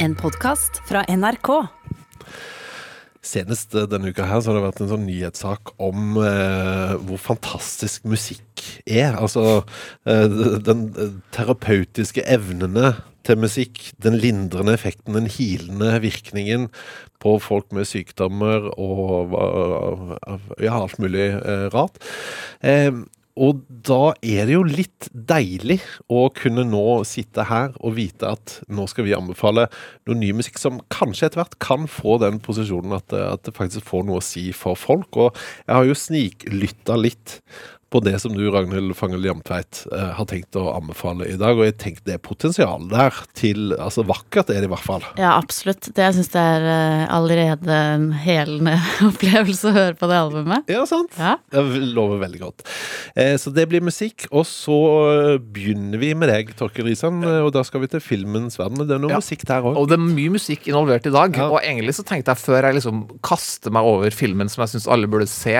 En podkast fra NRK. Senest eh, denne uka her så har det vært en sånn nyhetssak om eh, hvor fantastisk musikk er. Altså eh, den eh, terapeutiske evnene til musikk. Den lindrende effekten, den hilende virkningen på folk med sykdommer og ja, alt mulig eh, rart. Eh, og da er det jo litt deilig å kunne nå sitte her og vite at nå skal vi anbefale noe ny musikk som kanskje etter hvert kan få den posisjonen at at det faktisk får noe å si for folk. Og jeg har jo sniklytta litt på det som du, Ragnhild Fangel Jamtveit, eh, har tenkt å anbefale i dag. Og jeg tenker det er potensial der til Altså vakkert er det i hvert fall. Ja, absolutt. Det, jeg syns det er eh, allerede en helende opplevelse å høre på det albumet. Ja, sant? Ja. Det lover veldig godt. Eh, så det blir musikk. Og så begynner vi med deg, Torkel Risan. Og da skal vi til filmens verden. Det er noe Ja. musikk der òg. Og det er mye musikk involvert i dag. Ja. Og egentlig så tenkte jeg før jeg liksom kaster meg over filmen som jeg syns alle burde se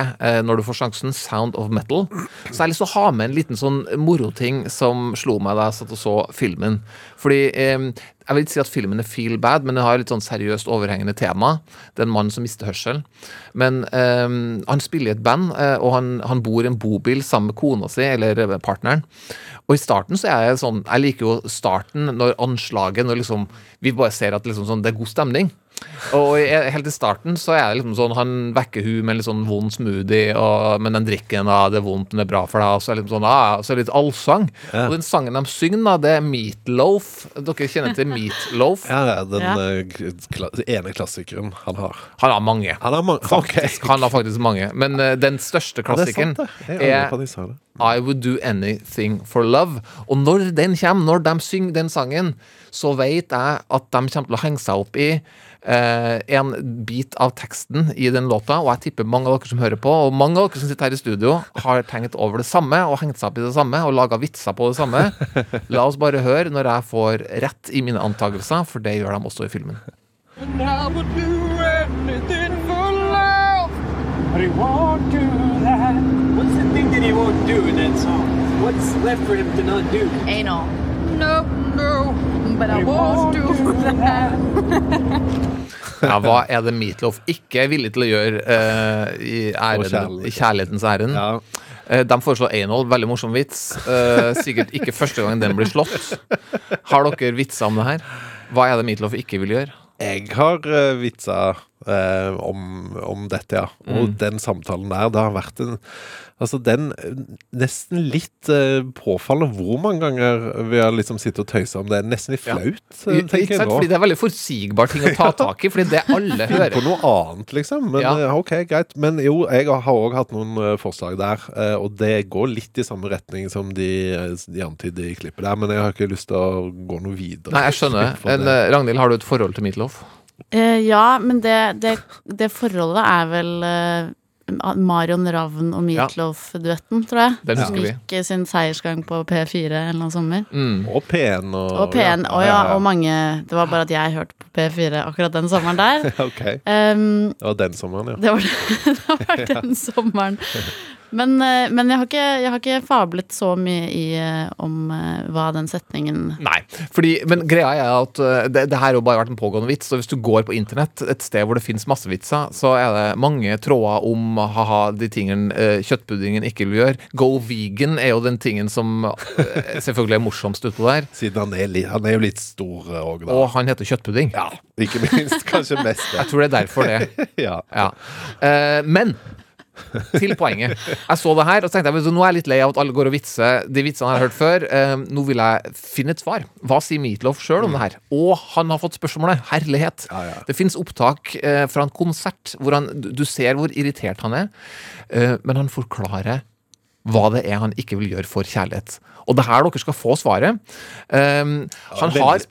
når du får sjansen, Sound of Metal, så jeg har lyst til å ha med en liten sånn moroting som slo meg da jeg satt og så filmen. Fordi eh, jeg vil ikke si at filmen er feel bad, men den har litt sånn seriøst overhengende tema. Det er en mann som mister hørsel. Men eh, han spiller i et band, eh, og han, han bor i en bobil sammen med kona si, eller eh, partneren. Og i starten så er jeg sånn Jeg liker jo starten, når anslaget Når liksom vi bare ser at liksom sånn, det er god stemning. Og helt i starten så er det liksom sånn Han vekker hun med en litt sånn vond smoothie, og, men den drikken da, det er vondt, men det er bra for deg. Og så er det litt sånn, ah, så er det litt allsang. Ja. Og den sangen de synger, da, det er Meatloaf. Dere kjenner til Meatloaf? Ja, ja, den Ja. eh, kla ene klassikeren han har. Han har mange. Han har mange Faktisk, Han har faktisk mange. Men uh, den største Ja, det er klassikeren sant, det. Er. I Would Do Anything For Love. Og når den kommer, når de synger den sangen, så vet jeg at de kommer til å henge seg opp i eh, en bit av teksten i den låta, og jeg tipper mange av dere som hører på, og mange av dere som sitter her i studio, har tenkt over det samme og hengt seg opp i det samme og laga vitser på det samme. La oss bare høre når jeg får rett i mine antakelser, for det gjør de også i filmen. And I would do anything for love, but he won't do that. What's the thing that he won't do in that song? What's left for him to not do? Anal. No, no, but I won't do that. Ja, hva er det Meatloaf ikke er villig til å gjøre uh, i, æren, i kjærlighetens ærend? Ja. Eh, De foreslår anal, veldig morsom vits. Eh, sikkert ikke første gang den blir slått. Har dere vitser om det her? Hva er det Meatloaf ikke vil gjøre? Jeg har vitsa eh, om, om dette, ja. Og Mm. den samtalen der, det har vært en Altså, den eh, nesten litt eh, påfallende hvor mange ganger vi har liksom sittet og tøysa om det. Nesten litt Ja. flaut, eh, Ikke tenker jeg sant? nå. Fordi det er veldig forutsigbar ting å ta tak i, fordi det alle hører. På noe annet, liksom. Men Ja. eh, ok, greit. Men jo, jeg har òg hatt noen eh, forslag der, eh, og det går litt i samme retning som de, eh, de antyder i klippet der, men jeg har ikke lyst til å gå noe videre. Nei, jeg skjønner. En, eh, Ragnhild, har du et forhold til Meatloaf? Eh, ja, men det, det, det forholdet er vel eh, Marion Ravn og Meatloaf-duetten, tror jeg. Den Som husker vi. gikk eh, sin seiersgang på P4 en eller annen sommer. Mm. Og P1 og Og P1, og, ja, og mange Det var bare at jeg hørte på P4 akkurat den sommeren der. Ok, Um, det var den sommeren, ja. det var, det var den sommeren. Men, eh, men jeg, har ikke, jeg har ikke fablet så mye i, eh, om eh, hva den setningen Nei, fordi, men greia er at det, det her har bare vært en pågående vits. Så hvis du går på internett, et sted hvor det finnes masse vitser, så er det mange tråder om ha-ha, de tingene kjøttpuddingen ikke vil gjøre. Go vegan er jo den tingen som selvfølgelig er morsomst utpå der. Siden han er, li, han er jo litt stor òg, da. Og han heter kjøttpudding. Ja, ikke minst. Kanskje mest det. Jeg tror det er derfor det. Ja. Ja. Eh, men til poenget. Jeg så det her, og tenkte jeg nå er jeg litt lei av at alle går og vitser de vitsene jeg har hørt før. Eh, nå vil jeg finne et svar. Hva sier Meatloaf sjøl om det her? Og han har fått spørsmålet. Herlighet. Ja, ja. Det fins opptak eh, fra en konsert hvor han, du du ser hvor irritert han er, eh, men han forklarer hva det er han ikke vil gjøre for kjærlighet. Og det er her dere skal få svaret. Um, han, har,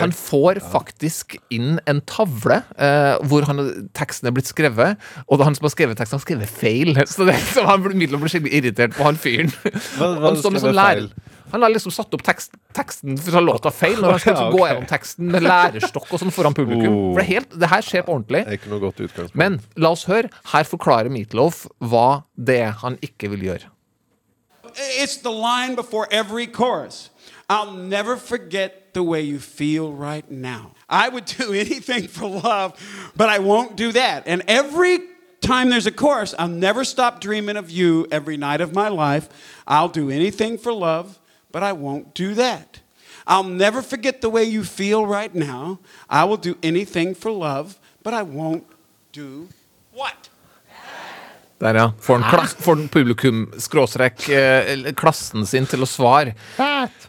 han får faktisk inn en tavle uh, hvor han, teksten er blitt skrevet, og han som har skrevet teksten, har skrevet feil. Så det, så han blir blir skikkelig irritert på han fyren. Hva, hva Han, lær- feil? han har liksom satt opp tekst, teksten fra låta feil når han skal Ja, liksom gå gjennom teksten med lærestokk og sånn foran publikum. Oh. For det, er helt, det her skjer på ordentlig. Er. Men la oss høre. Her forklarer Meatloaf hva det er han ikke vil gjøre. It's the line before every chorus. I'll never forget the way you feel right now. I would do anything for love, but I won't do that. And every time there's a chorus, I'll never stop dreaming of you every night of my life. I'll do anything for love, but I won't do that. I'll never forget the way you feel right now. I will do anything for love, but I won't do what? Der, ja. Får en, klass, får en publikum, skråstrek, eh, klassen sin til å svare.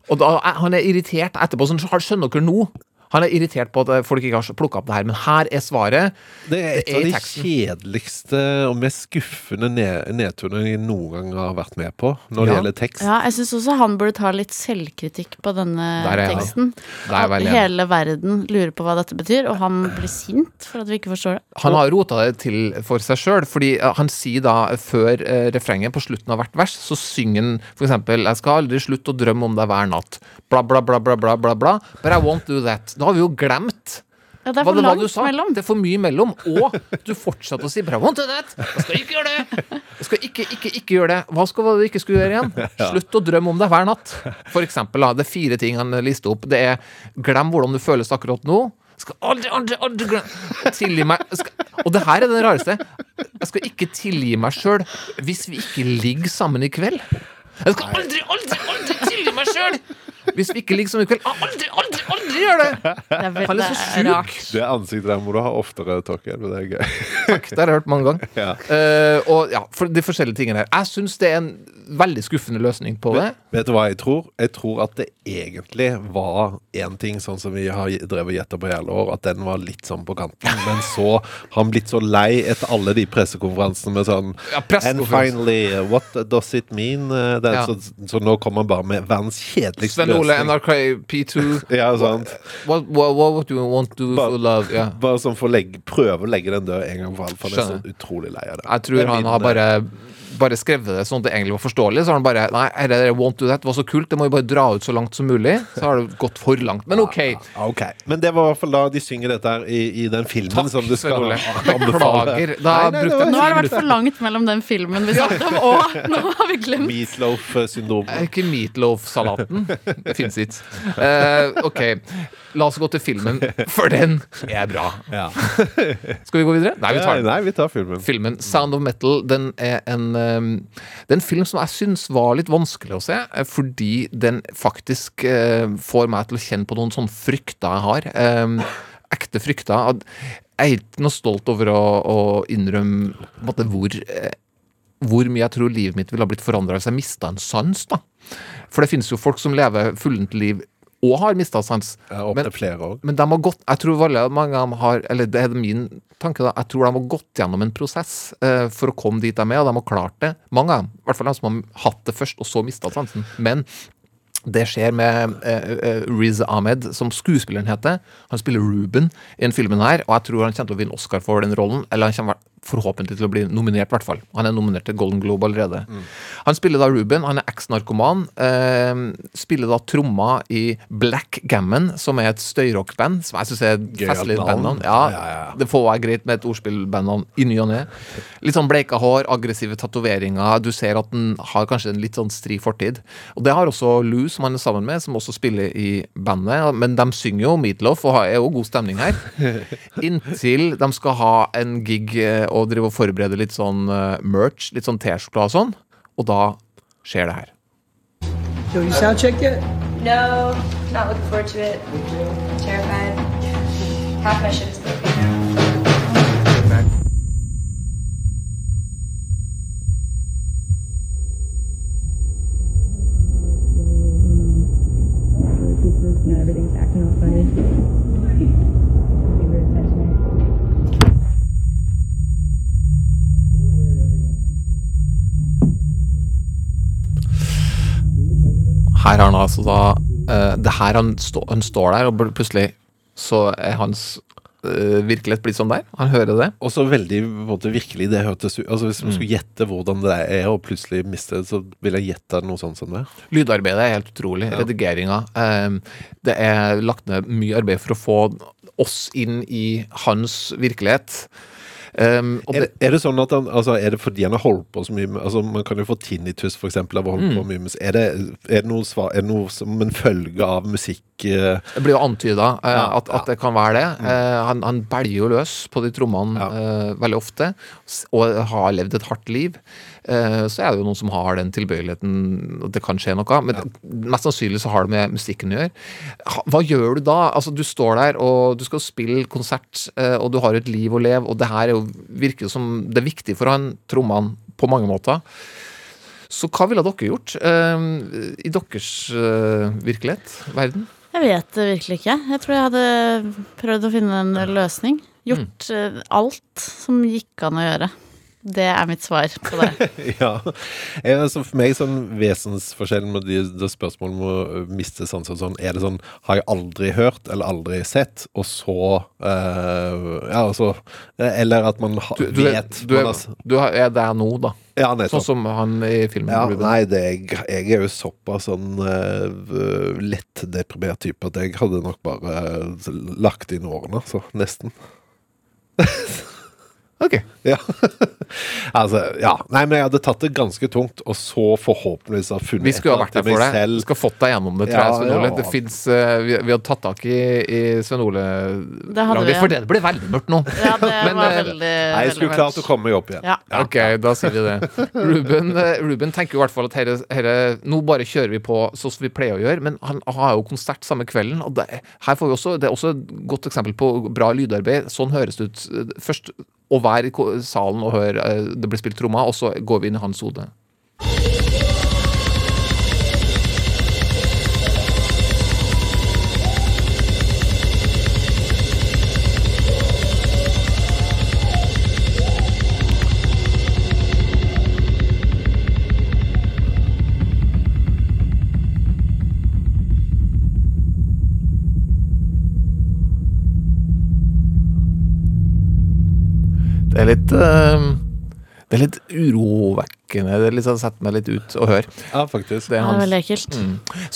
Og da, er- han er irritert etterpå. Sånn, skjønner dere nå? Han er irritert på at eh, folk ikke har plukka opp det her, men her er svaret. Det er et av de kjedeligste og mest skuffende ned nedturene jeg noen gang har vært med på når det Ja. gjelder tekst. Ja, jeg syns også han burde ta litt selvkritikk på denne Der er teksten. Der er veldig enig. hele verden lurer på hva dette betyr, og han blir sint for at vi ikke forstår det. Han har rota det til for seg sjøl, fordi eh, han sier da før eh, refrenget, på slutten av hvert vers, så synger han for eksempel 'Jeg skal aldri slutte å drømme om deg hver natt'. Bla, bla, bla, bla, bla, bla, bla. But I won't do that. Da har vi jo glemt Ja, det er hva for det var du langt sa. mellom. Det er for mye mellom. Og du fortsatte å si 'bravo that'. Jeg skal ikke gjøre det. Jeg skal ikke, ikke, ikke gjøre det. Hva skal du ikke skulle gjøre igjen? Slutt å drømme om det hver natt. For eksempel. Det er fire ting han lister opp. Det er 'glem hvordan du føles akkurat nå'. Skal aldri, aldri, aldri glemme Tilgi meg skal, Og det her er det rareste. Jeg skal ikke tilgi meg sjøl hvis vi ikke ligger sammen i kveld. Jeg skal aldri, aldri, aldri tilgi meg sjøl hvis vi ikke ligger sammen i kveld. Aldri, aldri, aldri gjør det! Det er, veldig Han er så sjuk. rart. Det ansiktet der må du ha oftere, Torkel. Det er gøy. Takk, det har jeg hørt mange ganger. Ja. Uh, og ja, for de forskjellige tingene her. Jeg syns det er en veldig skuffende løsning på det. Vet du hva jeg tror? Jeg tror at det egentlig var én ting, sånn som vi har drevet og gjetta på i alle år, at den var litt sånn på kanten. Men så har han blitt så lei etter alle de pressekonferansene med sånn Ja, And finally, what does it mean? Eh, Det, Ja. så, så nå kommer han bare med verdens kjedeligste Sven Ole. NRK P2. Ja, sant. What, what, what do you want to do Bare- for love? Yeah. Bare sånn for å legge, prøve å legge den død en gang for alle, for han er så utrolig lei av det. Jeg tror han har bare bare skrevet det sånn at det egentlig var forståelig. Så har han bare Nei, her er won't do that Det var så kult, det må vi bare dra ut så langt som mulig. Så har det gått for langt. Men OK. Ja, ok. Men det var i hvert fall da de synger dette her i, i den filmen Takk, som du skal anbefale. Beklager. Da Nei, nei, brukte jeg Nå har det vært for langt mellom den filmen vi snakket om, og nå har vi glemt Meatloaf-syndrom. Er Ikke meatloaf-salaten. Det fins ikke. Uh, OK, la oss gå til filmen, for den er bra. Ja. Skal vi gå videre? Nei, vi tar den. Nei, vi tar filmen. Filmen Sound of Metal den er en, um, det er en film som jeg syns var litt vanskelig å se, eh, fordi den faktisk eh, får meg til å kjenne på noen sånne frykter jeg har. Um, ekte frykter. Jeg er ikke noe stolt over å, å innrømme på en måte, hvor, eh, hvor mye jeg tror livet mitt ville ha blitt forandra hvis jeg mista en sans. da. For det finnes jo folk som lever fullent liv og har mista sans. Ja, Opp Men- til flere år. men de har gått Jeg tror veldig mange av dem har Eller det er min tanke, da. Jeg tror de har gått gjennom en prosess eh, for å komme dit de er, og de har klart det. Mange av dem. I hvert fall de som har hatt det først, og så mista sansen. Men det skjer med eh, eh, Riz Ahmed, som skuespilleren heter. Han spiller Ruben i den filmen her, og jeg tror han kommer til å vinne Oscar for den rollen. Eller han kommer forhåpentlig til å bli nominert, i hvert fall. Han er nominert til Golden Globe allerede. Han spiller da Ruben, han er eks-narkoman. Eh, spiller da tromma i Black Gammon, som er et støyrockband, som jeg syns er et festlig bandnavn. Ja, Ja, ja, det får være greit med et ordspillbandnavn i ny og ne. Litt sånn bleika hår, aggressive tatoveringer. Du ser at den har kanskje en litt sånn stri fortid. Og det har også Lou, som han er sammen med, som også spiller i bandet. Men de synger jo Meatloaf, og har- er jo god stemning her. Inntil de skal ha en gig eh, og drive og forberede litt sånn eh, merch, litt sånn T-skjorte og sånn. Og da skjer det her. Yo, you sound checked yet? No, not looking forward to it. Terrified. Half my shit is broken now. Everything's acting all funny. Her har han altså da uh, Det her han, stå, han står der, og plutselig så er hans uh, virkelighet blitt sånn der. Han hører det. Og så veldig måte, virkelig det hørtes ut Altså Hvis man skulle gjette hvordan det er, og plutselig miste det, så ville jeg gjette noe sånt som det. Lydarbeidet er helt utrolig. Redigeringa. Eh, det er lagt ned mye arbeid for å få oss inn i hans virkelighet. Um, Er er det sånn at han, altså, er det fordi han har holdt på så mye med altså, Man kan jo få tinnitus for eksempel av å holde Mm. på mye med Er det, er det, noe, svar, er det noe som en følge av musikk uh... det blir jo antyda uh, Ja, at, at det kan være det. Eh, han, han belger jo løs på de trommene eh, veldig ofte, og har levd et hardt liv. Eh, så er det jo noen som har den tilbøyeligheten, og det kan skje noe. Men mest sannsynlig så har det med musikken å gjøre. Hva gjør du da? Altså, du står der, og du skal spille konsert, eh, og du har et liv å leve, og det her er jo, virker jo som det er viktig for han, trommene, på mange måter. Så hva ville dere gjort eh, i deres virkelighet, verden? Jeg vet det virkelig ikke. Jeg tror jeg hadde prøvd å finne en løsning. Gjort eh, alt som gikk an å gjøre. Det er mitt svar på det. Ja. Er, altså, for meg sånn vesensforskjellen med de, de spørsmålene om å miste sans og sånn, er det sånn Har jeg aldri hørt eller aldri sett, og så eh, Ja, altså eh, Eller at man ha, Du, du, vet du, man er, du er er der nå, da. Ja, Sånn som han i filmen. Ja, nei, det, jeg, jeg er jo såpass sånn uh, lett deprimert type at jeg hadde nok bare eh, lagt inn årene, så nesten. Ok. Ja. altså, ja. Nei, men jeg hadde tatt det ganske tungt, og så forhåpentligvis ha funnet Vi skulle ha vært der for deg. Vi skal fått deg gjennom det, tror Ja, jeg, Svein Ole. ja. Det fins uh, vi, vi hadde tatt tak i, i Svein Ole Det hadde vi, ja. For det ble veldig mørkt nå. Ja, det Men, var eh, veldig, Nei, jeg skulle klart å komme meg opp igjen. Ja. Ok, da sier vi det. Ruben, eh, Ruben tenker jo i hvert fall at herre, herre, nå bare kjører vi på sånn som vi pleier å gjøre, men han har jo konsert samme kvelden. og det, her får vi også, det er også et godt eksempel på bra lydarbeid. Sånn høres det ut. eh, Først å være i salen og høre eh, det blir spilt trommer, og så går vi inn i hans hode. Det er litt uh, Det er litt urovekkende. Det litt sånn setter meg litt ut å høre. Ja, faktisk. Det er Det er veldig ekkelt.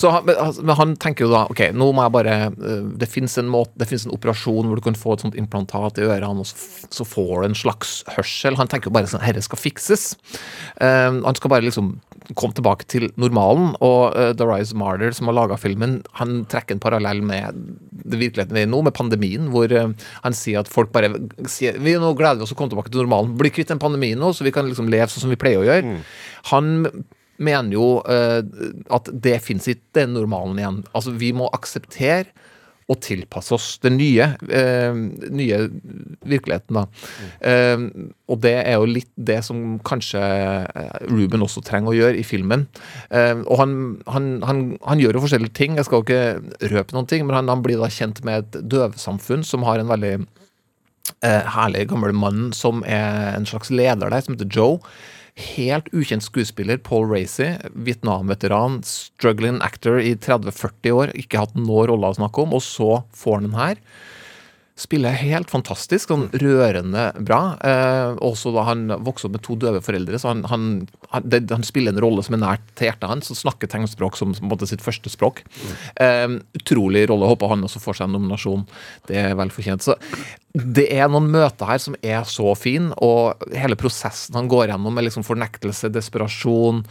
Så han, men, altså, han tenker jo da Ok, nå må jeg bare øh, Det fins en, måte- det finnes en operasjon hvor du kan få et sånt implantat i ørene, og så, så får du en slags hørsel. Han tenker jo bare sånn Herre skal fikses. Eh, han skal bare liksom komme tilbake til normalen. Og uh, Darius Marder, som har laga filmen, han trekker en parallell med det virkeligheten vi er i nå, med pandemien, hvor uh, han sier at folk bare sier Vi nå gleder vi oss å komme tilbake til normalen. Bli kvitt den pandemien nå, så vi kan liksom leve sånn som vi pleier å gjøre. Han mener jo uh, at det fins ikke den normalen igjen. Altså, vi må akseptere og tilpasse oss den nye, eh, nye virkeligheten, da. Eh, og det er jo litt det som kanskje eh, Ruben også trenger å gjøre i filmen. Eh, og han, han, han, han gjør jo forskjellige ting, jeg skal jo ikke røpe noen ting, men han, blir da kjent med et døvsamfunn som har en veldig eh, herlig gammel mann som er en slags leder der, som heter Joe. Helt ukjent skuespiller, Paul Racy, Vietnam-veteran, struggling actor i 30-40 år, ikke hatt noen rolle å snakke om, og så får han den her. Spiller helt fantastisk, sånn rørende bra. Eh, også da han vokste opp med to døve foreldre, så han, han, han, det, han spiller en rolle som er nært til hjertet hans, og snakker tegnspråk som på en måte sitt første språk. Eh, utrolig rolle. Håper han også får seg en nominasjon. Det er vel fortjent. Så det er noen møter her som er så fin, og hele prosessen han går gjennom med liksom fornektelse, desperasjon,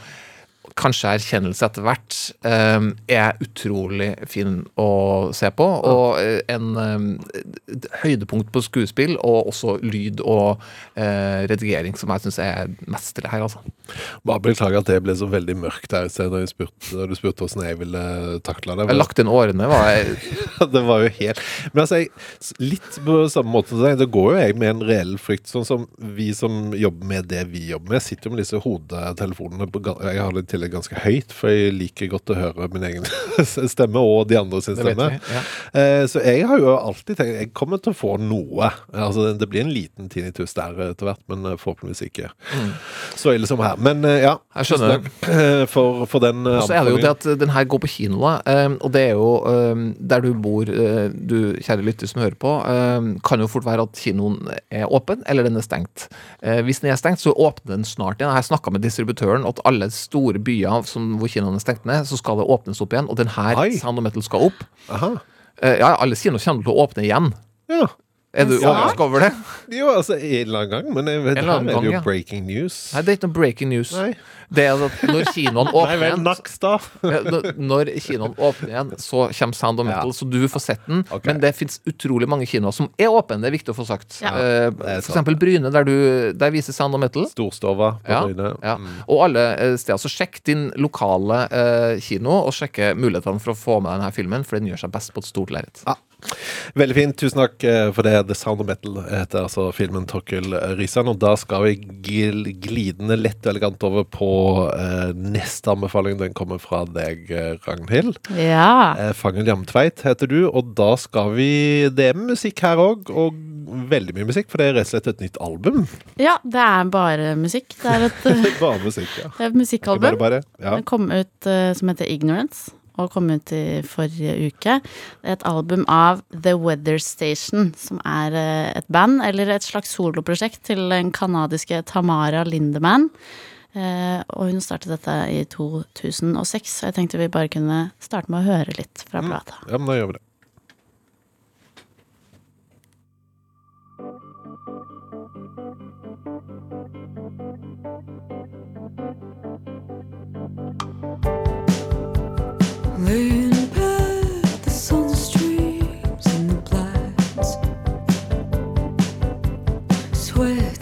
kanskje erkjennelse etter hvert, eh, er utrolig fin å se på. Og eh, en eh, høydepunkt på skuespill, og også lyd og eh, redigering, som jeg syns er mesterlig her, altså. Bare beklager at det ble så veldig mørkt der i når, når du spurte hvordan jeg ville takle det. Jeg lagt inn årene, var jeg det var jo helt Men altså, jeg, litt på samme måte som deg, det går jo jeg med en reell frykt. Sånn som vi som jobber med det vi jobber med, sitter jo med disse hodetelefonene på, Jeg har det i tillegg ganske høyt, for jeg liker godt å høre min egen stemme og de andre sin stemme. vi, ja. Eh, Så jeg har jo alltid tenkt Jeg kommer til å få noe. Altså, det blir en liten tinnitus der etter hvert, men eh, forhåpentligvis ikke så ille som her. Men eh, ja, Jeg skjønner takk, eh, for, for den Og så er det jo det at den her går på kino, da. eh, og det er jo eh, der du bor, du kjære lytter som hører på, eh, kan jo fort være at kinoen er åpen, eller den er stengt. Hvis den er stengt, så åpner den snart igjen. Jeg har snakka med distributøren at alle store byer som, hvor kinoene er stengt ned, så skal det åpnes opp igjen. Og den her Oi. Sound of Metal skal opp. Aha. Eh, ja, alle kinoer kommer til å åpne igjen. Ja. Er du En overrasket over det? Jo, altså en eller annen gang, men jeg vet, her er det jo ja. breaking news. Nei, det er ikke noe breaking news. Nei. Det er at når kinoen åpner vel, igjen, Nakstad. Ja, når- kinoen åpner igjen, så kommer Sound of Metal, Ja. så du får sett den. Okay. Men det fins utrolig mange kinoer som er åpne, det er viktig å få sagt. Ja. Eh, er for eksempel Bryne, der, du, der viser Sound of Metal. Storstova på Ja, Bryne. ja. Mm. Og alle eh, steder. Så sjekk din lokale eh, kino, og sjekke mulighetene for å få med denne filmen, for den gjør seg best på et stort lerret. Ja. Veldig fint. Tusen takk eh, for det. The Sound of Metal heter altså filmen Torkel Risan. Og da skal vi gl glidende lett og elegant over på eh, neste anbefaling. Den kommer fra deg, eh, Ragnhild. Ja. Eh, Fangen Jamtveit heter du, og da skal vi Det er musikk her òg, og veldig mye musikk, for det er rett og slett et nytt album. ja, det er bare musikk. Det er et, Bare musikk, ja. det er et musikkalbum. Bare, bare. Ja. Den kom ut uh, som heter Ignorance, og kom ut i forrige uke. Det er et album av The Weather Station, som er eh, et band, eller et slags soloprosjekt til den kanadiske Tamara Lindemann. Eh, og hun startet dette i 2006, så jeg tenkte vi bare kunne starte med å høre litt fra plata. ja, men da gjør vi det. Sweat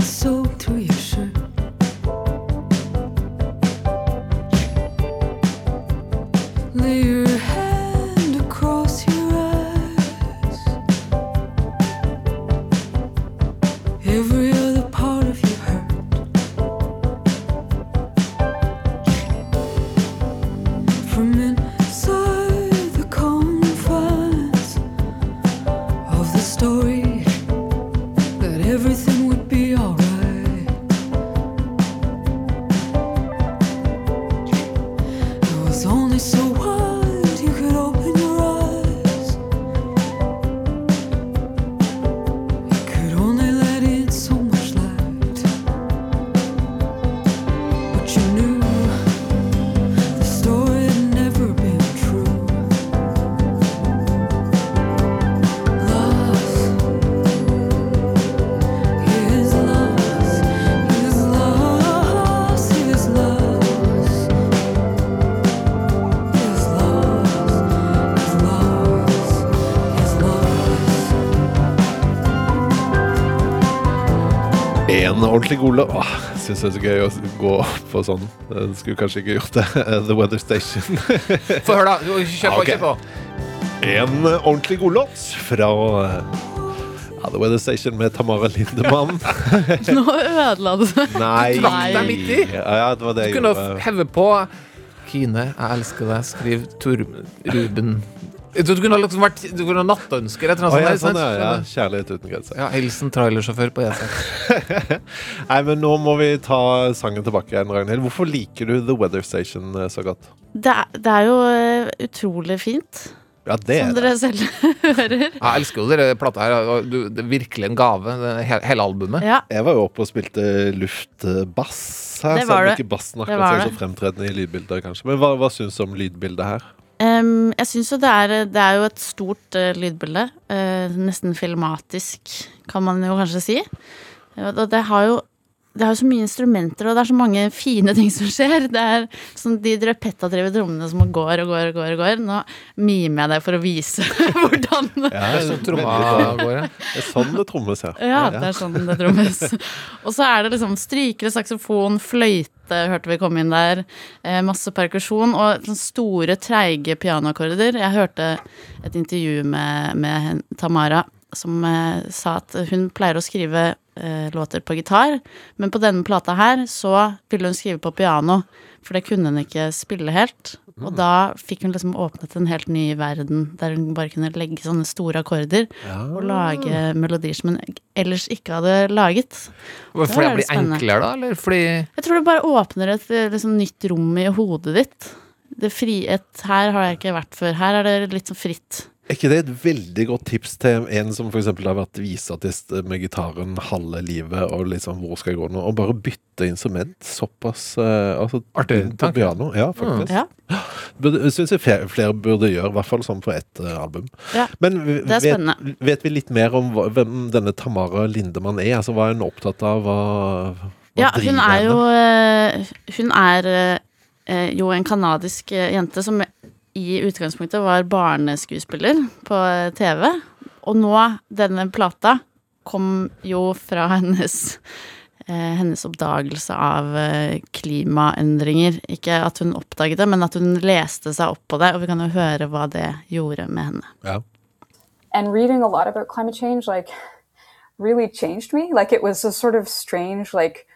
En ordentlig god låt. Åh, syns det er så gøy å gå på sånn. Jeg skulle kanskje ikke gjort det. The Weather Station. Få høre, da. Kjør på, Ok. kjør på. En ordentlig god låt fra ja, The Weather Station med Tamara Lindemann. Nå ødela du det. Nei. Du trakk deg midt i. Ja, ja, det var det Du jeg kunne gjorde. heve på Kine, jeg elsker deg, skriv Tor Ruben Du kunne ha liksom vært Du kunne ha nattønsker etter Å, noe ja, sånn, ja, ja. Kjærlighet uten grenser. Ja, Hilsen trailersjåfør på E6. Nei, men nå må vi ta sangen tilbake igjen, Ragnhild. Hvorfor liker du The Weather Station eh, så godt? Det er, det er jo eh, utrolig fint, Ja, det som er det. dere selv hører. Jeg elsker jo dere plata her. Du, det er virkelig en gave, det, hele albumet. Ja, Jeg var jo oppe og spilte luftbass her, Det selv var om det. ikke bassen akkurat ser så fremtredende i lydbildet, kanskje. Men hva, hva syns du om lydbildet her? Em, jeg syns jo det er, det er jo et stort uh, lydbilde. Uh, nesten filmatisk, kan man jo kanskje si. Og det har jo det er jo så mye instrumenter, og det er så mange fine ting som skjer. Det er sånn de repetative trommene som går og går og går. og går. Nå mimer jeg det for å vise hvordan Ja, det er bra. går, ja. Det er sånn det trommes ja. Ja, det er sånn det trommes. Og så er det liksom strykere, saksofon, fløyte, hørte vi komme inn der. Eh, masse perkusjon og store, treige pianoakkorder. Jeg hørte et intervju med, med Tamara som eh, sa at hun pleier å skrive låter på gitar, men på denne plata her så ville hun skrive på piano, for det kunne hun ikke spille helt. Og da fikk hun liksom åpnet en helt ny verden, der hun bare kunne legge sånne store akkorder og lage melodier som hun ellers ikke hadde laget. Fordi det det blir spennende. enklere, da? Eller fordi Jeg tror det bare åpner et eh, liksom, nytt rom i hodet ditt. Det frihet her har jeg ikke vært før. Her er det litt sånn fritt. Er ikke det et veldig godt tips til en som f.eks. har vært viseartist med gitaren halve livet, og liksom hvor skal jeg gå nå? Og bare bytte instrument såpass uh, altså, Artig på tanke. piano. Ja, faktisk. Ja. Burde- Syns jeg flere, flere burde gjøre, i hvert fall sånn for ett eh, album. Ja, Men er vet, vet vi litt mer om hva, hvem denne Tamara Lindemann er? Altså, Hva er hun opptatt av? Hva, hva Ja, hun driver er jo henne? eh, Hun er eh, jo en kanadisk eh, jente som i utgangspunktet var barneskuespiller på TV. Og nå, denne plata, kom jo fra hennes eh, hennes oppdagelse av eh, klimaendringer. Ikke at hun oppdaget det, men at hun leste seg opp på det. Og vi kan jo høre hva det gjorde med henne. Ja. and reading a lot about climate change like really changed me like it was a sort of strange like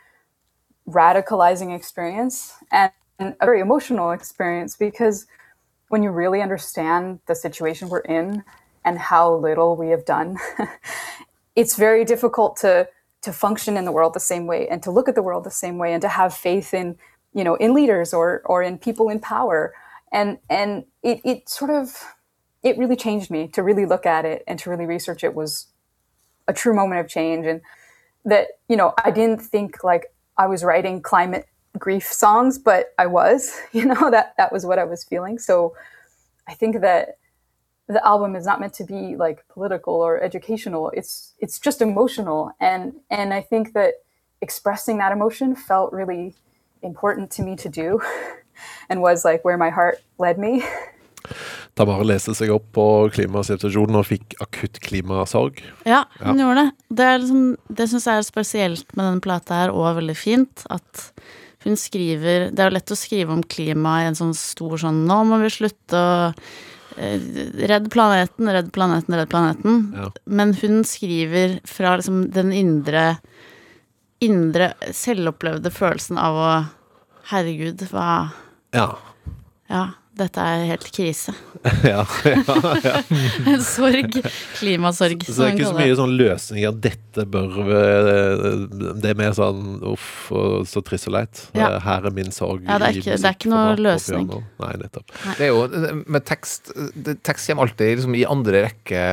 radicalizing experience and, and a very emotional experience because when you really understand the situation we're in and how little we have done it's very difficult to to function in the world the same way and to look at the world the same way and to have faith in you know in leaders or or in people in power. And and it, it sort of it really changed me to really look at it and to really research it was a true moment of change. And that you know i didn't think like i was writing climate grief songs but i was you know that that was what i was feeling so i think that the album is not meant to be like political or educational it's it's just emotional and and i think that expressing that emotion felt really important to me to do and was like where my heart led me Tamara leste seg opp på klimasituasjonen og fikk akutt klimasorg. Ja, hun Ja. gjorde det. Det, er liksom, det syns jeg er spesielt med denne plata her, og veldig fint. At hun skriver Det er jo lett å skrive om klima i en sånn stor sånn Nå må vi slutte å eh, Redd planeten, redd planeten, redd planeten. Ja. Men hun skriver fra liksom den indre Indre selvopplevde følelsen av å Herregud, hva Ja. Ja, dette er helt krise. ja, ja, ja. En sorg. Klimasorg, Så det er ikke så mye sånn løsninger. Dette bør eh, Det er mer sånn uff, så trist og leit. Ja. Eh, Her er min sorg. Ja, det er ikke- det er ikke noe løsning. Nei, nettopp. Det er jo med tekst det, Tekst kommer alltid liksom i andre rekke.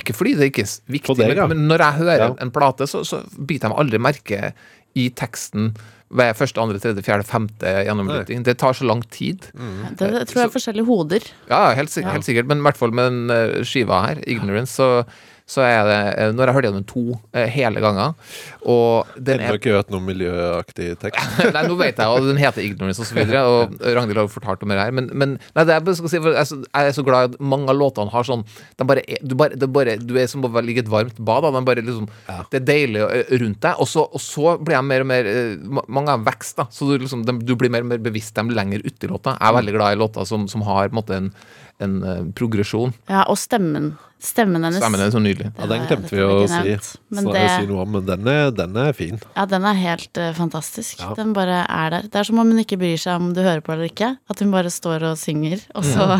Ikke fordi det ikke er viktig, ja. men, men når jeg hører Ja. en plate, så, så biter jeg meg aldri merke i teksten ved første, andre, tredje, fjerde, femte gjennomlytting. Det tar så lang tid. Det, det tror jeg er forskjellige hoder. Ja, helt, sikkert, ja. sikkert. Men i hvert fall med den eh, skiva her, 'Ignorance', så, så er det Nå har jeg hørt gjennom to eh, hele ganger Og den er har ikke hørt noe miljøaktig tekst. Nei, nå vet jeg, og den heter Ignorance og så videre, og Ragnhild har jo fortalt om det her, men, men nei, det skal si, jeg, er så, jeg er så glad at mange av låtene har sånn de bare er, du, bare, det er bare, du er som å ligge i et varmt bad, liksom, det er deilig eh, rundt deg, og så, og så blir jeg mer og mer eh, Mange har vekst, da, så du, liksom, de, du blir mer og mer bevisst dem lenger uti låta. Jeg er veldig glad i låter som, som har på en måte en, en uh, progresjon. Ja, og stemmen. Stemmen hennes. Stemmen er så nydelig. Ja, den glemte vi å si. men det- si noe om, men den er, den er fin. Ja, den er helt uh, fantastisk. Ja. Den bare er der. Det er som om hun ikke bryr seg om du hører på eller ikke. At hun bare står og synger, og så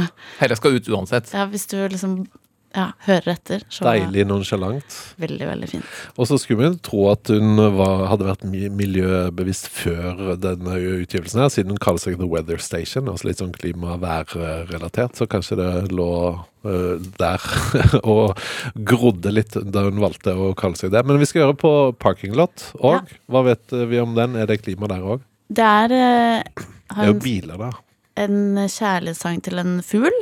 Dette skal ut uansett. Ja, hvis du liksom ja, hører etter, så Deilig nonsjalant. Veldig, veldig fint. Og så skulle vi tro at hun var, hadde vært miljøbevisst før denne utgivelsen, her, siden hun kaller seg The Weather Station, altså litt sånn klima-vær-relatert. Så kanskje det lå uh, der og grodde litt da hun valgte å kalle seg det. Men vi skal gjøre på Parking Lot òg. Hva vet vi om den? Er det klima der òg? Det er eh, Det er jo en, biler der. en kjærlighetssang til en fugl.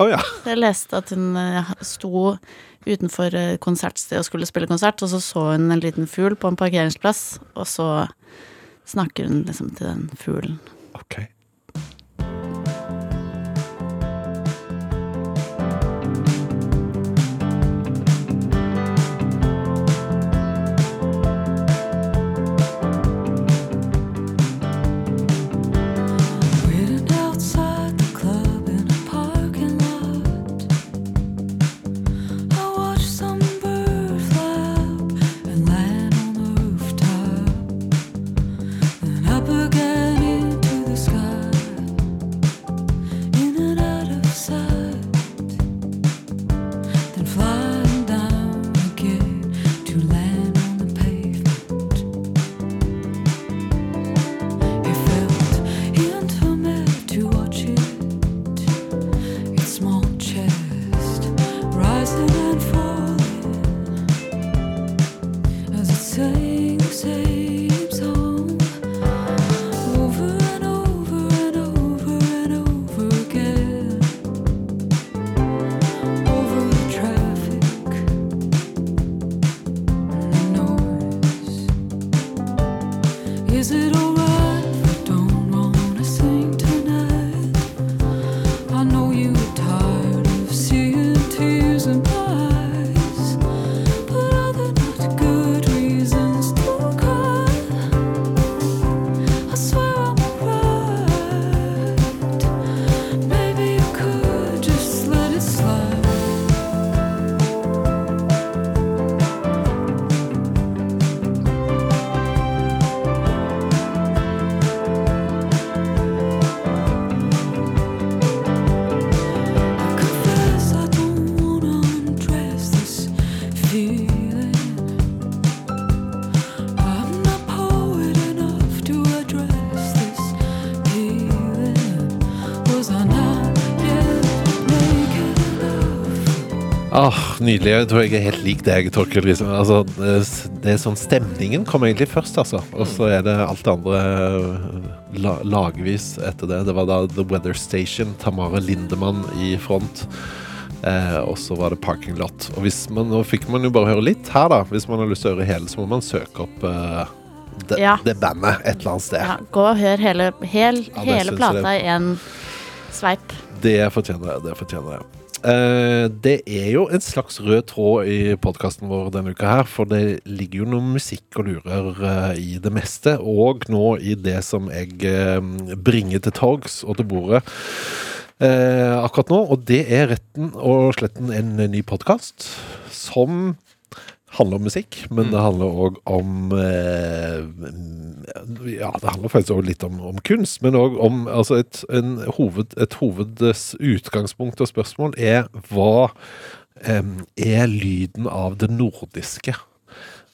Å ja. Jeg leste at hun eh, sto utenfor konsertstedet og skulle spille konsert, og så så hun en liten fugl på en parkeringsplass, og så snakker hun liksom til den fuglen. Nydelig. Jeg tror jeg er helt lik deg, Torkel. Liksom. Altså, det er- sånn Stemningen kom egentlig først, altså. Og så er det alt det andre eh, la, lagvis etter det. Det var da The Weather Station, Tamara Lindemann i front. Eh, og så var det Parking Lot. Og hvis man, nå fikk man jo bare høre litt her, da. Hvis man har lyst til å høre hele, så må man søke opp eh, det, Ja. det bandet et eller annet sted. Ja, gå og hør hele, hel, Ja, hele plata i én sveip. Det fortjener jeg. Det fortjener jeg. Eh, det er jo en slags rød tråd i podkasten vår denne uka her, for det ligger jo noe musikk og lurer eh, i det meste, og nå i det som jeg eh, bringer til torgs og til bordet akkurat nå, og det er retten og sletten en ny podkast som handler om musikk, men det handler òg om eh, Ja, det handler faktisk også litt om, om kunst, men òg om altså et, en hoved, et hovedes utgangspunkt og spørsmål er hva er lyden av det nordiske?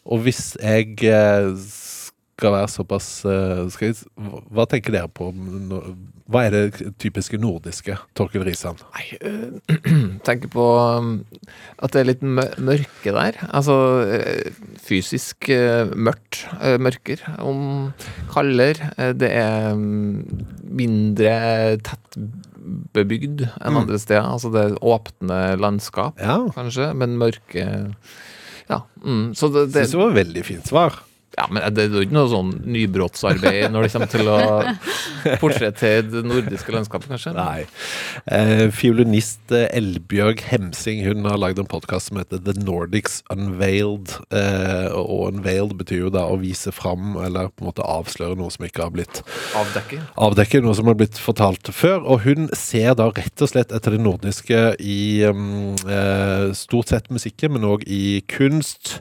Og hvis jeg eh, skal være såpass eh, skal jeg, Hva tenker dere på? Hva er det typiske nordiske, Torkel Risan? tenker på um, at det er litt mørke der. Altså eh, fysisk eh, mørkt. Mørker. Om kaldere. Eh, Det er mindre tett bebygd enn Mm. andre steder. Altså det er åpne landskap, kanskje, men mørke Ja. Mm. Så det, det Synes det var et veldig fint svar. Ja, men det er jo ikke noe sånn nybrottsarbeid når det kommer til å portrettere det nordiske landskapet, kanskje? Nei. Eh, fiolinist eh, Elbjørg Hemsing hun har lagd en podkast som heter The Nordics Unveiled. Eh, og unveiled betyr jo da å vise fram, eller på en måte avsløre noe som ikke har blitt Avdekke. avdekke noe som har blitt fortalt før. Og hun ser da rett og slett etter det nordiske i um, eh, stort sett musikken, men òg i kunst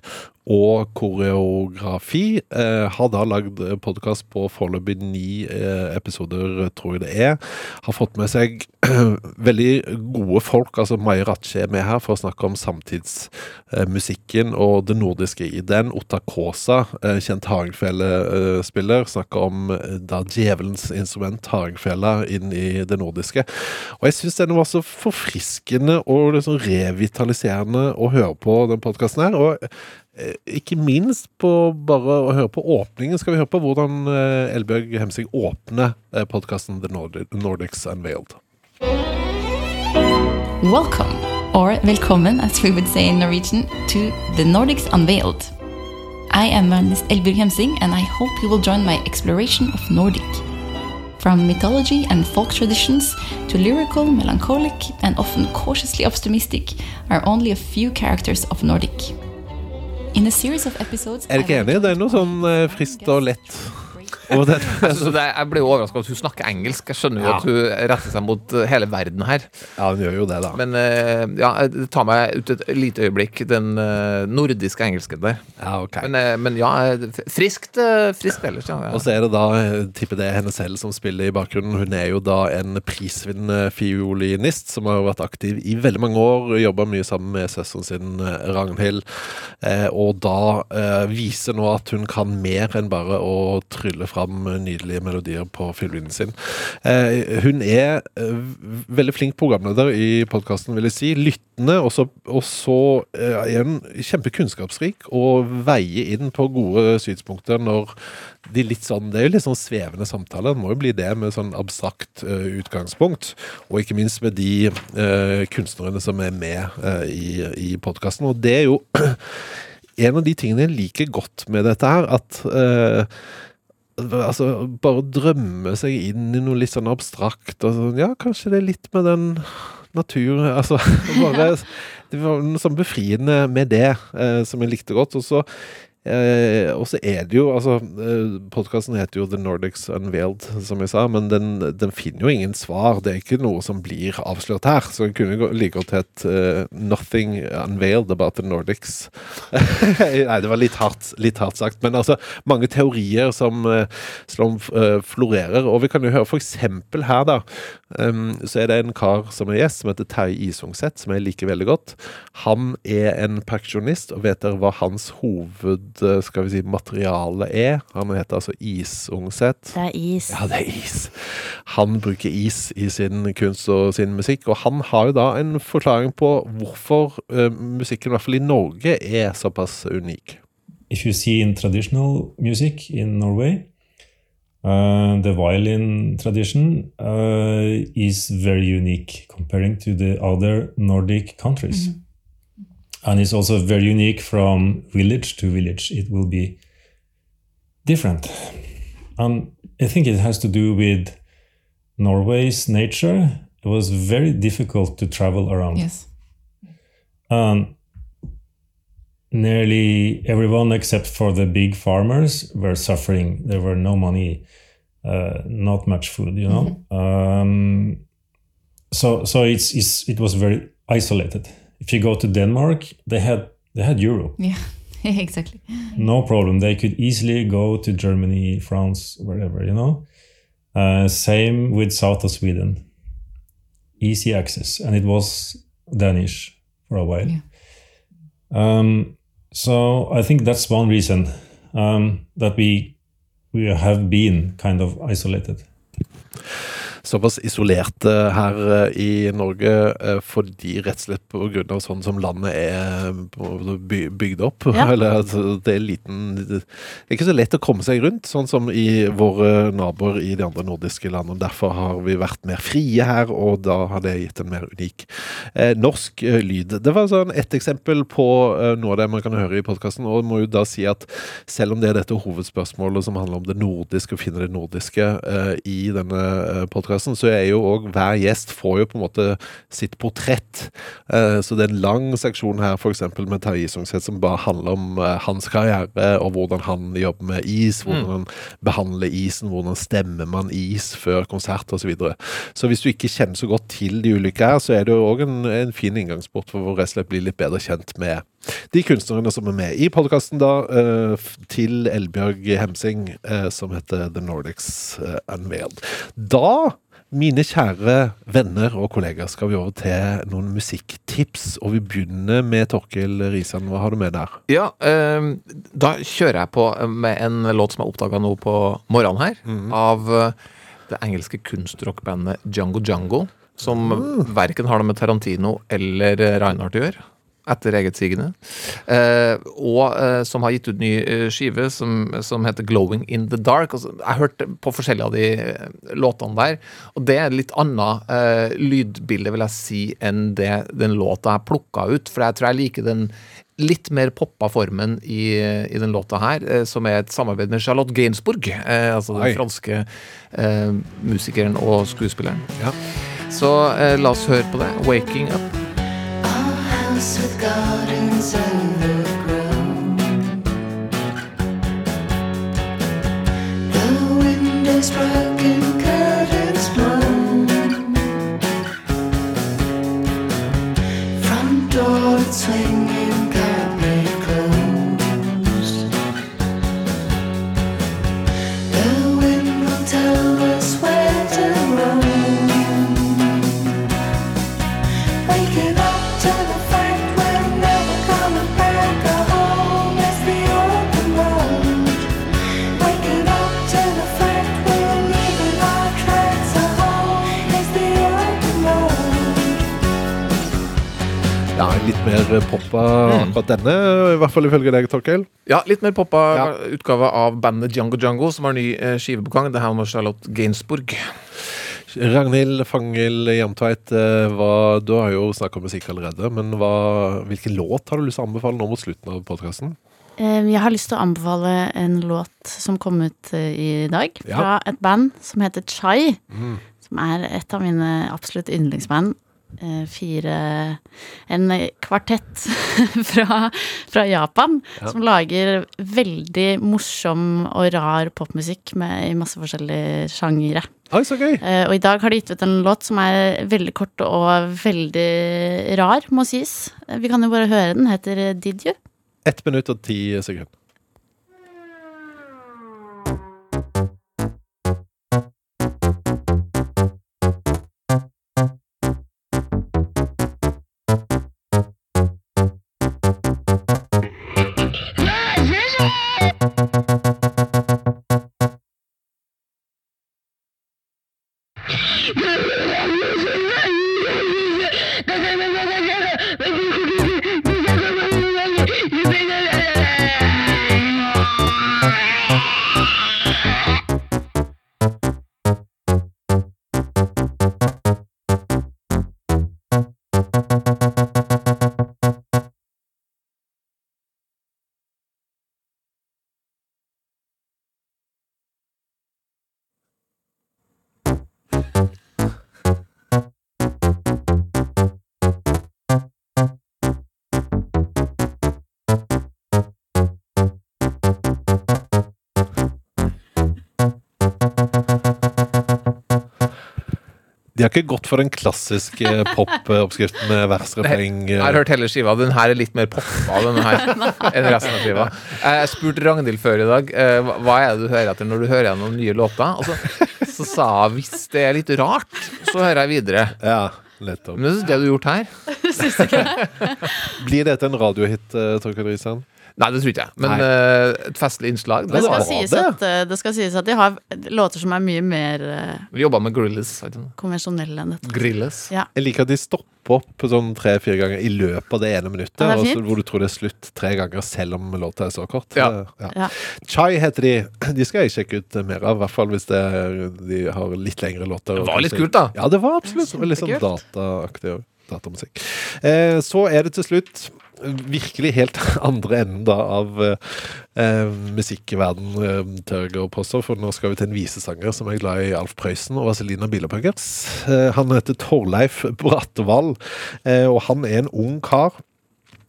og koreografi. Eh, har da lagd podkast på foreløpig ni eh, episoder, tror jeg det er. Har fått med seg veldig gode folk. altså Mai Ratche er med her for å snakke om samtidsmusikken og det nordiske i den. Otta Kaasa, eh, kjent hardingfele-spiller, snakker om da djevelens instrument, hardingfela, inn i det nordiske. Og jeg syns den var så forfriskende og liksom revitaliserende å høre på, den podkasten her. og ikke minst på bare å høre på åpningen, skal vi høre på hvordan eh, Elbjørg Hemsing åpner eh, podkasten The Nordics Unveiled. Welcome, or velkommen as we would say in Norwegian, to the Nordics Unveiled. I am Ernest Elbjørg Hemsing, and I hope you will join my exploration of Nordic. From mythology and folk traditions to lyrical, melancholic, and often cautiously optimistic are only a few characters of Nordic. Er dere ikke enige? Det er noe sånn frist friskt og lett det. Altså, det, jeg ble jo overraska at hun snakker engelsk. Jeg skjønner jo Ja. at hun retter seg mot eh, hele verden her. Ja, hun gjør jo det, da. Men eh, ja, det tar meg ut et lite øyeblikk, den eh, nordiske engelsken der. Ja, ok. Men, eh, men ja, eh, friskt, eh, friskt ellers, ja. ja. Og så er det da, tipper det er henne selv som spiller i bakgrunnen. Hun er jo da en prisvinnende fiolinist som har vært aktiv i veldig mange år. Jobba mye sammen med søsteren sin eh, Ragnhild. Eh, og da eh, viser nå at hun kan mer enn bare å trylle fram nydelige melodier på fiolinen sin. Eh, hun er eh, veldig flink programleder i podkasten, vil jeg si. Lyttende, og så, og så eh, er hun kjempekunnskapsrik og veier inn på gode synspunkter når de litt sånn, Det er jo litt sånn svevende samtaler. Det må jo bli det med sånn abstrakt eh, utgangspunkt. Og ikke minst med de eh, kunstnerne som er med eh, i, i podkasten. Og det er jo en av de tingene jeg liker godt med dette her, at Altså, bare drømme seg inn i noe litt sånn abstrakt og sånn Ja, kanskje det er litt med den natur Altså, bare Det var noe sånn befriende med det eh, som jeg likte godt. Og så Eh, og så er det jo altså eh, Podkasten heter jo The Nordics Unveiled, som jeg sa, men den, den finner jo ingen svar. Det er ikke noe som blir avslørt her. Så den kunne like godt hett uh, Nothing Unveiled About the Nordics. Nei, det var litt hardt, litt hardt sagt. Men altså, mange teorier som, eh, som uh, florerer. Og vi kan jo høre eksempel her, da. Um, så er det en kar som er gjest, som heter Terje Isungset, som jeg liker veldig godt. Han er en perkusjonist, og vet dere hva hans hoved skal vi si, materiale er? Han heter altså Isungset. Det er is. Ja, det er is. Han bruker is i sin kunst og sin musikk, og han har jo da en forklaring på hvorfor uh, musikken, i hvert fall i Norge, er såpass unik. if you see in traditional music in Norway, uh, the violin tradition uh, is very unique comparing to the other Nordic countries. And it's also very unique from village to village. It will be different. And I think it has to do with Norway's nature. It was very difficult to travel around. Yes. And nearly everyone except for the big farmers were suffering. There were no money, uh, not much food, you know. Um, so so it's, it's it was very isolated. If you go to Denmark, they had they had Europe, Yeah, exactly. no problem. They could easily go to Germany, France, wherever, you know. Uh, same with south of Sweden, easy access, and it was Danish for a while. Um, so I think that's one reason um, that we we have been kind of isolated. Såpass isolerte her eh, i Norge eh, fordi rett og slett på grunn av sånn som landet er by- bygd opp. Ja. Eller at det er liten Det er ikke så lett å komme seg rundt, sånn som i våre naboer i de andre nordiske landene. Derfor har vi vært mer frie her, og da har det gitt en mer unik eh, norsk eh, lyd. Det var sånn ett eksempel på eh, noe av det man kan høre i podkasten, og må jo da si at selv om det er dette hovedspørsmålet som handler om det nordiske, å finne det nordiske eh, i denne eh, podkasten, så er jo òg hver gjest får jo på en måte sitt portrett. Eh, så det er en lang seksjon her, f.eks. med Terje Isungset, som bare handler om eh, hans karriere, og hvordan han jobber med is, hvordan han behandler isen, hvordan stemmer man is før konsert osv. Så, videre. så hvis du ikke kjenner så godt til de ulike her, så er det jo òg en, en fin inngangsport for å rett og slett bli litt bedre kjent med de kunstnerne som er med i podkasten, da, eh, til Elbjørg Hemsing, som heter The Nordics Unveiled. Da, mine kjære venner og kollegaer, skal vi over til noen musikktips. Og vi begynner med Torkil Risan. Hva har du med der? Ja, eh, da kjører jeg på med en låt som jeg oppdaga nå på morgenen her, av eh, det engelske kunstrockbandet Django Django, som verken har noe med Tarantino eller Reinhardt å gjøre. Etter eget sigende. Eh, og eh, som har gitt ut ny eh, skive som, som heter 'Glowing in the Dark'. Altså, jeg hørte på forskjellige av de eh, låtene der, og det er litt annet eh, lydbilde, vil jeg si, enn det den låta jeg plukka ut. For jeg tror jeg liker den litt mer poppa formen i, i den låta her, som er et samarbeid med Charlotte Gainsbourg, altså den Oi. franske musikeren og skuespilleren. Så eh, la oss høre på det. 'Waking Up'. with gardens and denne, i hvert fall ifølge deg, Torkel. Ja, litt mer poppa utgave av bandet Django Django, som har ny eh, skive på gang. Det her med Charlotte Gainsbourg. Ragnhild Fangel Hjermtveit, eh, du har jo snakka om musikk allerede, men hva, hvilken låt har du lyst til å anbefale nå mot slutten av podkasten? Jeg har lyst til å anbefale en låt som kom ut eh, i dag, Ja. fra et band som heter Chai. Mm. Som er et av mine absolutt yndlingsband. Eh, Fire En kvartett fra, fra Japan Ja. som lager veldig morsom og rar popmusikk med, i masse forskjellige sjangere. Oi, så gøy! Eh, og i dag har de gitt ut en låt som er veldig kort og veldig rar, må sies. Eh, Vi kan jo bare høre den. Heter Did You? Ett minutt og ti sekunder. Har ikke gått for den klassiske pop-oppskriften med vers, refreng Jeg har hørt hele skiva. Den her er litt mer poppa den her, enn resten av skiva. Jeg spurte Ragnhild før i dag eh, hva- er det du hører etter når du hører gjennom nye låter. Og så, så sa hun hvis det er litt rart, så hører jeg videre. Ja, nettopp. Men det er det du har gjort her. Blir dette en radiohit, Torkild Risan? Nei, det tror ikke jeg. Men eh, et festlig innslag. Det skal, sies det. at, eh, det skal sies at de har låter som er mye mer uh, Vi jobba med grilles. konvensjonelle enn dette. Grilles. Ja. Jeg liker at de stopper opp sånn tre-fire ganger i løpet av det ene minuttet. Det og så fint. hvor du tror det er slutt tre ganger, selv om låta er så kort. Ja. Det- Ja. Chai heter de. De skal jeg sjekke ut mer av, i hvert fall hvis det, de har litt lengre låter. Det var litt kult, da. Ja, det var absolutt. Det var Litt sånn dataaktig datamusikk. Eh, så er det til slutt virkelig helt andre enden da av eh, musikkverden eh, tør å påstå, for nå skal vi til en visesanger som er glad i Alf Prøysen og Vazelina Bilopphøggers. Eh, han heter Torleif Brattevall, eh, og han er en ung kar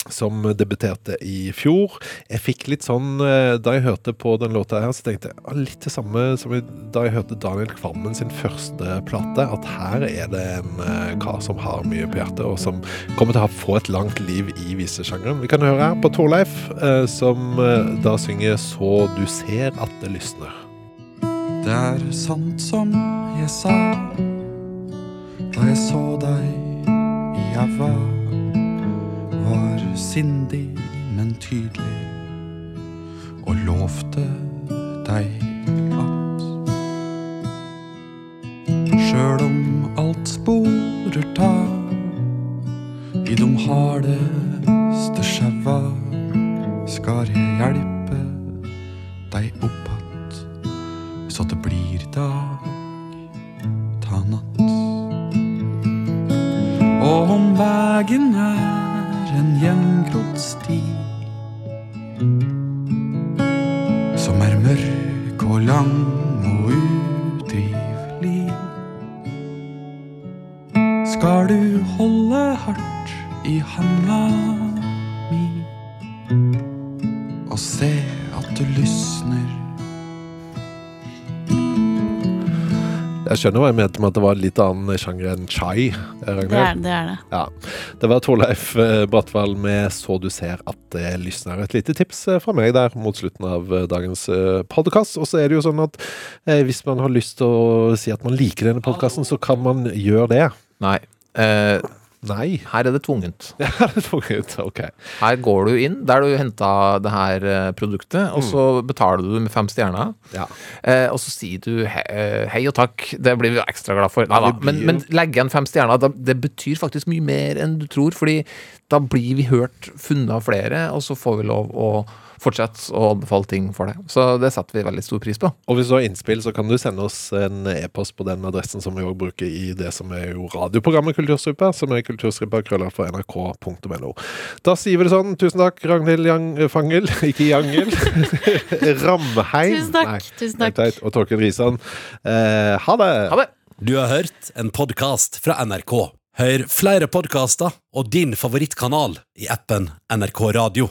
som debuterte i fjor. Jeg fikk litt sånn eh, Da jeg hørte på den låta her, så tenkte jeg ah, litt det samme som da jeg hørte Daniel Kvammen sin første plate. At her er det en eh, kar som har mye på hjertet, og som kommer til å få et langt liv i visesjangeren. Vi kan høre her på Torleif, eh, som da synger 'Så du ser at det lysner'. Det er sant som jeg sa da jeg så deg i ræva. Var sindig, men tydelig, og lovte deg at Sjøl om alt sporer tar i de hardeste skjeva, skal jeg hjelpe deg opp att så det blir dag ta natt. Og om vegen er en gjengrodd sti som er mørk og lang og utrivelig, skal du holde hardt i handa mi og se at du lysner Jeg skjønner hva jeg mente med at det var en litt annen sjanger enn chai. eh, Det er det. Er det. Ja. Det var Torleif eh, Brattevall med 'Så du ser at det lysner'. Et lite tips eh, fra meg der mot slutten av dagens podkast. Og så er det jo sånn at eh, hvis man har lyst til å si at man liker denne podkasten, så kan man gjøre det. Nei. Eh, Nei. Her er det tvungent. Ja, det er tvungent, ok. Her går du inn der du henta det her eh, produktet, og så betaler du med fem stjerner. Ja. Eh, og så sier du he eh, hei og takk, det blir vi ekstra glad for. Nei, blir Men, men legge igjen fem stjerner, da, det betyr faktisk mye mer enn du tror, fordi da blir vi hørt, funnet av flere, og så får vi lov å fortsette å anbefale ting for deg. Så det setter vi veldig stor pris på. Og hvis du har innspill, så kan du sende oss en e-post på den adressen som vi også bruker i det som er jo radioprogrammet Kulturstripa, som er kulturstrippa for nrk.no. Da sier vi det sånn. Tusen takk, Ragnhild Yang Fangel, ikke Jangel. Ramheim. Tusen takk, Nei, tusen takk. teit. Og Torkel Risan. Eh, ha det! Ha det! Du har hørt en podkast fra NRK. Hør flere podkaster og din favorittkanal i appen NRK Radio.